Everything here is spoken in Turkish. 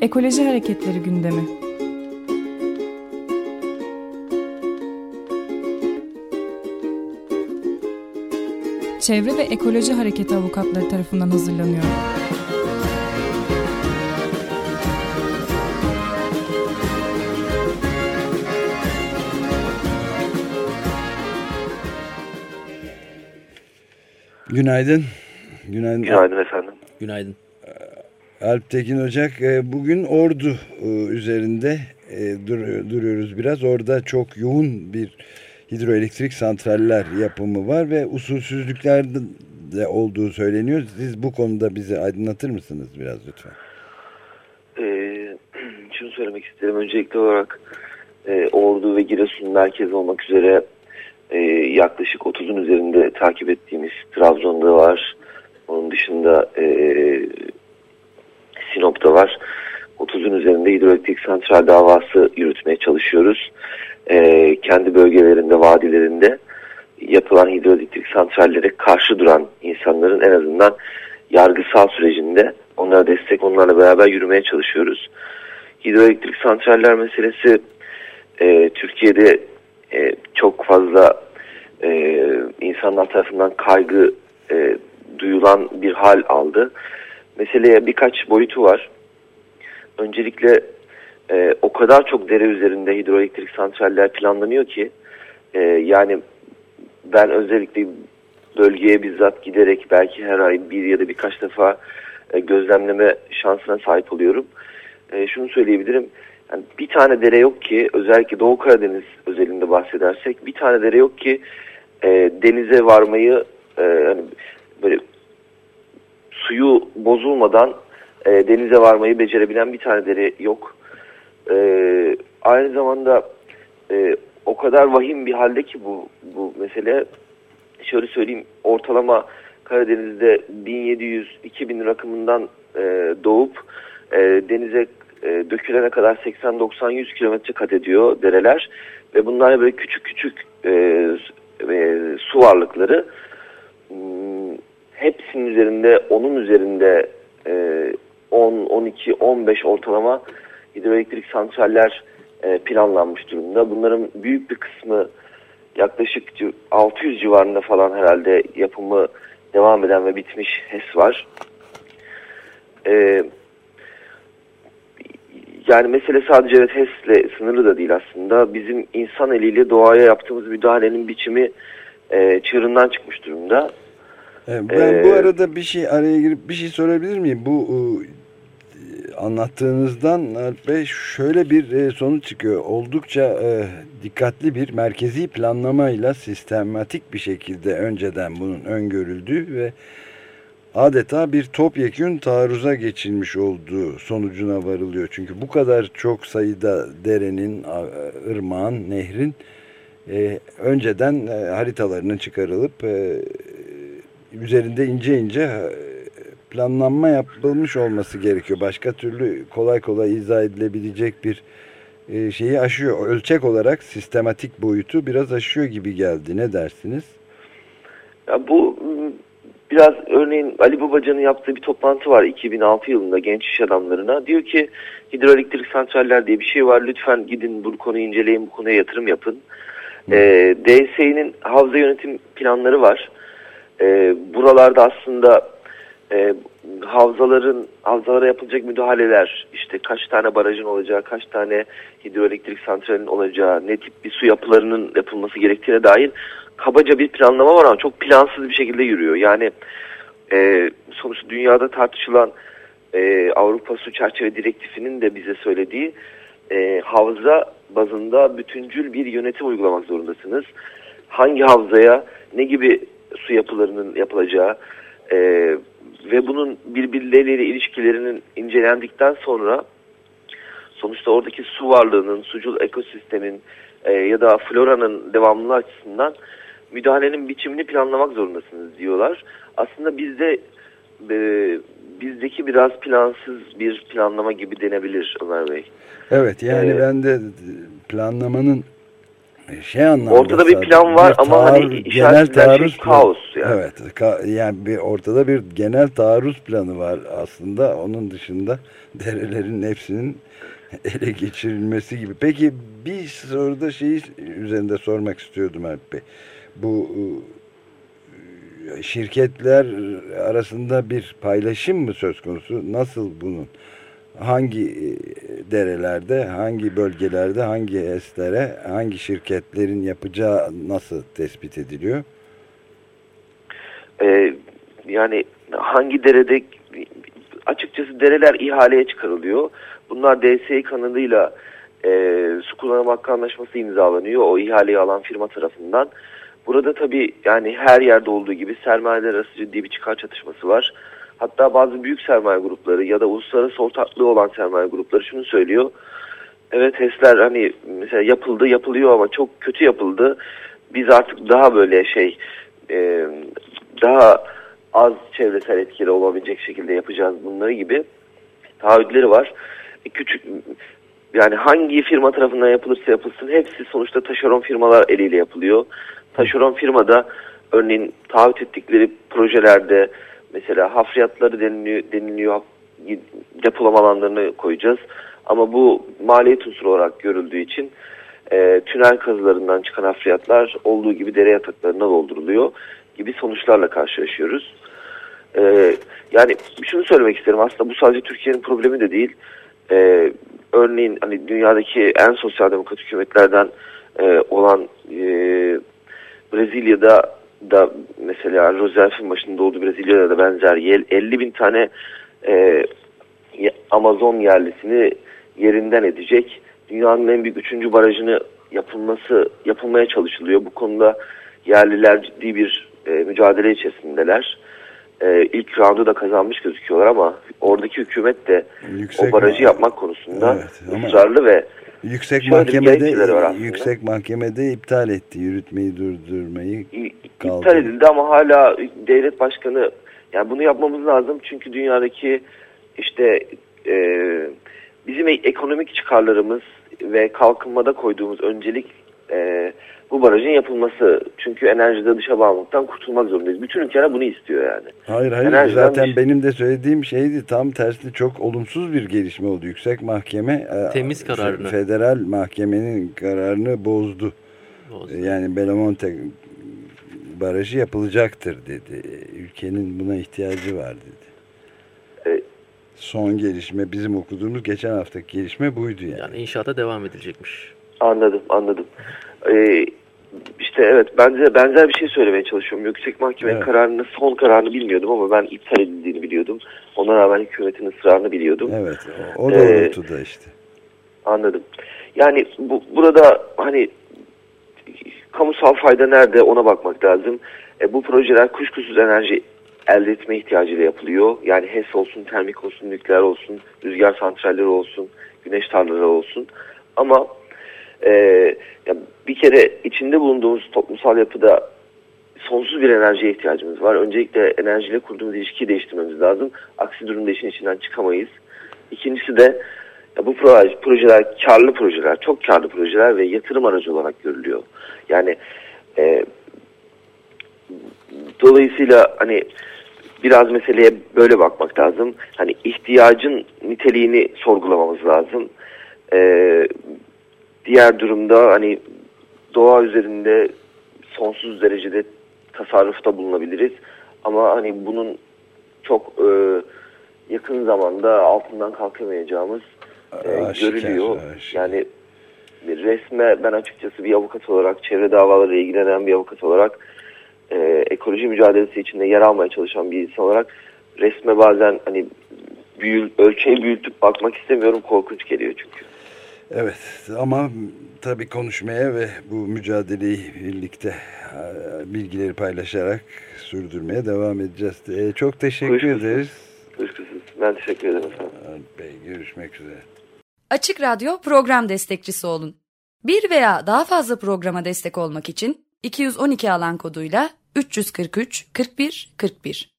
Ekoloji Hareketleri gündemi. Çevre ve Ekoloji Hareketi avukatları tarafından hazırlanıyor. Günaydın. Günaydın. Günaydın efendim. Günaydın. Alp Tekin Ocak e, bugün Ordu e, üzerinde e, duruyoruz biraz. Orada çok yoğun bir hidroelektrik santraller yapımı var ve usulsüzlükler de olduğu söyleniyor. Siz bu konuda bizi aydınlatır mısınız biraz lütfen? Ee, şunu söylemek isterim. Öncelikli olarak e, Ordu ve Giresun merkez olmak üzere e, yaklaşık 30'un üzerinde takip ettiğimiz Trabzon'da var. Onun dışında e, Sinop'ta var. 30'un üzerinde hidroelektrik santral davası yürütmeye çalışıyoruz. E, kendi bölgelerinde, vadilerinde yapılan hidroelektrik santrallere karşı duran insanların en azından yargısal sürecinde onlara destek, onlarla beraber yürümeye çalışıyoruz. Hidroelektrik santraller meselesi e, Türkiye'de e, çok fazla e, insanlar tarafından kaygı e, duyulan bir hal aldı. Meseleye birkaç boyutu var. Öncelikle e, o kadar çok dere üzerinde hidroelektrik santraller planlanıyor ki e, yani ben özellikle bölgeye bizzat giderek belki her ay bir ya da birkaç defa e, gözlemleme şansına sahip oluyorum. E, şunu söyleyebilirim. Yani bir tane dere yok ki özellikle Doğu Karadeniz özelinde bahsedersek bir tane dere yok ki e, denize varmayı e, hani böyle suyu bozulmadan e, denize varmayı becerebilen bir tane dere yok. E, aynı zamanda e, o kadar vahim bir halde ki bu, bu mesele. Şöyle söyleyeyim ortalama Karadeniz'de 1700-2000 rakımından e, doğup e, denize e, dökülene kadar 80-90-100 kilometre kat ediyor dereler. Ve bunlar böyle küçük küçük e, e, su varlıkları hepsinin üzerinde onun üzerinde e, 10, 12, 15 ortalama hidroelektrik santraller e, planlanmış durumda. Bunların büyük bir kısmı yaklaşık 600 civarında falan herhalde yapımı devam eden ve bitmiş HES var. E, yani mesele sadece evet HES'le sınırlı da değil aslında. Bizim insan eliyle doğaya yaptığımız müdahalenin biçimi e, çığırından çıkmış durumda. Ben ee, bu arada bir şey araya girip bir şey sorabilir miyim? Bu e, anlattığınızdan Alp Bey şöyle bir e, sonuç çıkıyor. Oldukça e, dikkatli bir merkezi planlamayla sistematik bir şekilde önceden bunun öngörüldüğü ve adeta bir topyekün taarruza geçilmiş olduğu sonucuna varılıyor. Çünkü bu kadar çok sayıda derenin, ırmağın, nehrin e, önceden e, haritalarının çıkarılıp e, üzerinde ince ince e, planlanma yapılmış olması gerekiyor. Başka türlü kolay kolay izah edilebilecek bir e, şeyi aşıyor. Ölçek olarak sistematik boyutu biraz aşıyor gibi geldi. Ne dersiniz? Ya bu biraz örneğin Ali Babacan'ın yaptığı bir toplantı var 2006 yılında genç iş adamlarına. Diyor ki hidroelektrik santraller diye bir şey var. Lütfen gidin bu konuyu inceleyin, bu konuya yatırım yapın. E, ee, DSİ'nin havza yönetim planları var. E, buralarda aslında e, havzaların havzalara yapılacak müdahaleler işte kaç tane barajın olacağı, kaç tane hidroelektrik santralinin olacağı, ne tip bir su yapılarının yapılması gerektiğine dair kabaca bir planlama var ama çok plansız bir şekilde yürüyor. Yani e, sonuçta dünyada tartışılan e, Avrupa Su Çerçeve Direktifinin de bize söylediği e, havza bazında bütüncül bir yönetim uygulamak zorundasınız. Hangi havzaya ne gibi su yapılarının yapılacağı e, ve bunun birbirleriyle ilişkilerinin incelendikten sonra sonuçta oradaki su varlığının, sucul ekosistemin e, ya da floranın devamlılığı açısından müdahalenin biçimini planlamak zorundasınız diyorlar. Aslında bizde e, bizdeki biraz plansız bir planlama gibi denebilir Ömer Bey. Evet yani ee, ben de planlamanın şey anlamda ortada bir plan var bir ama taarruz, hani genel şey taarruz şey kaos yani. Evet, ka, yani bir ortada bir genel taarruz planı var aslında. Onun dışında derelerin hepsinin ele geçirilmesi gibi. Peki bir soruda şeyi üzerinde sormak istiyordum Alp Bey. Bu e, şirketler arasında bir paylaşım mı söz konusu? Nasıl bunun? Hangi e, derelerde, hangi bölgelerde, hangi HES'lere, hangi şirketlerin yapacağı nasıl tespit ediliyor? Ee, yani hangi derede açıkçası dereler ihaleye çıkarılıyor. Bunlar DSİ kanalıyla e, su kullanım hakkı anlaşması imzalanıyor. O ihaleyi alan firma tarafından. Burada tabii yani her yerde olduğu gibi sermayeler arası ciddi bir çıkar çatışması var. Hatta bazı büyük sermaye grupları ya da uluslararası ortaklığı olan sermaye grupları şunu söylüyor. Evet HES'ler hani mesela yapıldı yapılıyor ama çok kötü yapıldı. Biz artık daha böyle şey e, daha az çevresel etkili olabilecek şekilde yapacağız bunları gibi taahhütleri var. E, küçük yani hangi firma tarafından yapılırsa yapılsın hepsi sonuçta taşeron firmalar eliyle yapılıyor. Taşeron firmada örneğin taahhüt ettikleri projelerde mesela hafriyatları deniliyor, deniliyor depolama alanlarını koyacağız. Ama bu maliyet unsuru olarak görüldüğü için e, tünel kazılarından çıkan hafriyatlar olduğu gibi dere yataklarına dolduruluyor gibi sonuçlarla karşılaşıyoruz. E, yani şunu söylemek isterim aslında bu sadece Türkiye'nin problemi de değil. E, örneğin hani dünyadaki en sosyal demokrat hükümetlerden e, olan e, Brezilya'da da mesela Roosevelt'in başında olduğu Brezilya'da da benzer 50 bin tane e, Amazon yerlisini yerinden edecek. Dünyanın en büyük üçüncü barajını yapılması yapılmaya çalışılıyor. Bu konuda yerliler ciddi bir e, mücadele içerisindeler. E, ilk roundu da kazanmış gözüküyorlar ama oradaki hükümet de Yüksek o barajı yapmak konusunda evet, ısrarlı ve Yüksek mahkemede yüksek mahkemede iptal etti yürütmeyi durdurmayı. Kaldı. İptal edildi ama hala devlet başkanı yani bunu yapmamız lazım çünkü dünyadaki işte e, bizim ekonomik çıkarlarımız ve kalkınmada koyduğumuz öncelik e, bu barajın yapılması. Çünkü enerjide dışa bağımlılıktan kurtulmak zorundayız. Bütün ülkeler bunu istiyor yani. Hayır hayır Enerjiden zaten dış... benim de söylediğim şeydi tam tersi çok olumsuz bir gelişme oldu. Yüksek Mahkeme e, temiz kararını federal mahkemenin kararını bozdu. bozdu. Yani Belamonte barajı yapılacaktır dedi. Ülkenin buna ihtiyacı var dedi. E, Son gelişme bizim okuduğumuz geçen haftaki gelişme buydu yani. Yani inşaata devam edilecekmiş. Anladım anladım. Ee, işte evet benzer, benzer bir şey söylemeye çalışıyorum. Yüksek Mahkemenin evet. kararını, son kararını bilmiyordum ama ben iptal edildiğini biliyordum. Ona rağmen hükümetin ısrarını biliyordum. Evet, o doğrultuda ee, işte. Anladım. Yani bu, burada hani kamusal fayda nerede ona bakmak lazım. E, bu projeler kuşkusuz enerji elde etme ihtiyacıyla yapılıyor. Yani HES olsun, termik olsun, nükleer olsun, rüzgar santralleri olsun, güneş tarlaları olsun. Ama e, ya bir kere içinde bulunduğumuz toplumsal yapıda sonsuz bir enerjiye ihtiyacımız var. Öncelikle enerjiyle kurduğumuz ilişkiyi değiştirmemiz lazım. Aksi durumda işin içinden çıkamayız. İkincisi de ya bu projeler karlı projeler, çok karlı projeler ve yatırım aracı olarak görülüyor. Yani e, dolayısıyla hani biraz meseleye böyle bakmak lazım. Hani ihtiyacın niteliğini sorgulamamız lazım. Ee, diğer durumda hani doğa üzerinde sonsuz derecede tasarrufta bulunabiliriz. Ama hani bunun çok e, yakın zamanda altından kalkamayacağımız e, görülüyor. Aşikar. Yani resme ben açıkçası bir avukat olarak, çevre davaları ilgilenen bir avukat olarak e, ekoloji mücadelesi içinde yer almaya çalışan bir insan olarak resme bazen hani büyül, ölçeği büyütüp bakmak istemiyorum. Korkunç geliyor çünkü. Evet ama tabii konuşmaya ve bu mücadeleyi birlikte e, bilgileri paylaşarak sürdürmeye devam edeceğiz. E, çok teşekkür Kuşkusuz. ederiz. Kuşkusuz. Ben teşekkür ederim efendim. Bey görüşmek üzere. Açık Radyo program destekçisi olun. Bir veya daha fazla programa destek olmak için 212 alan koduyla 343 41 41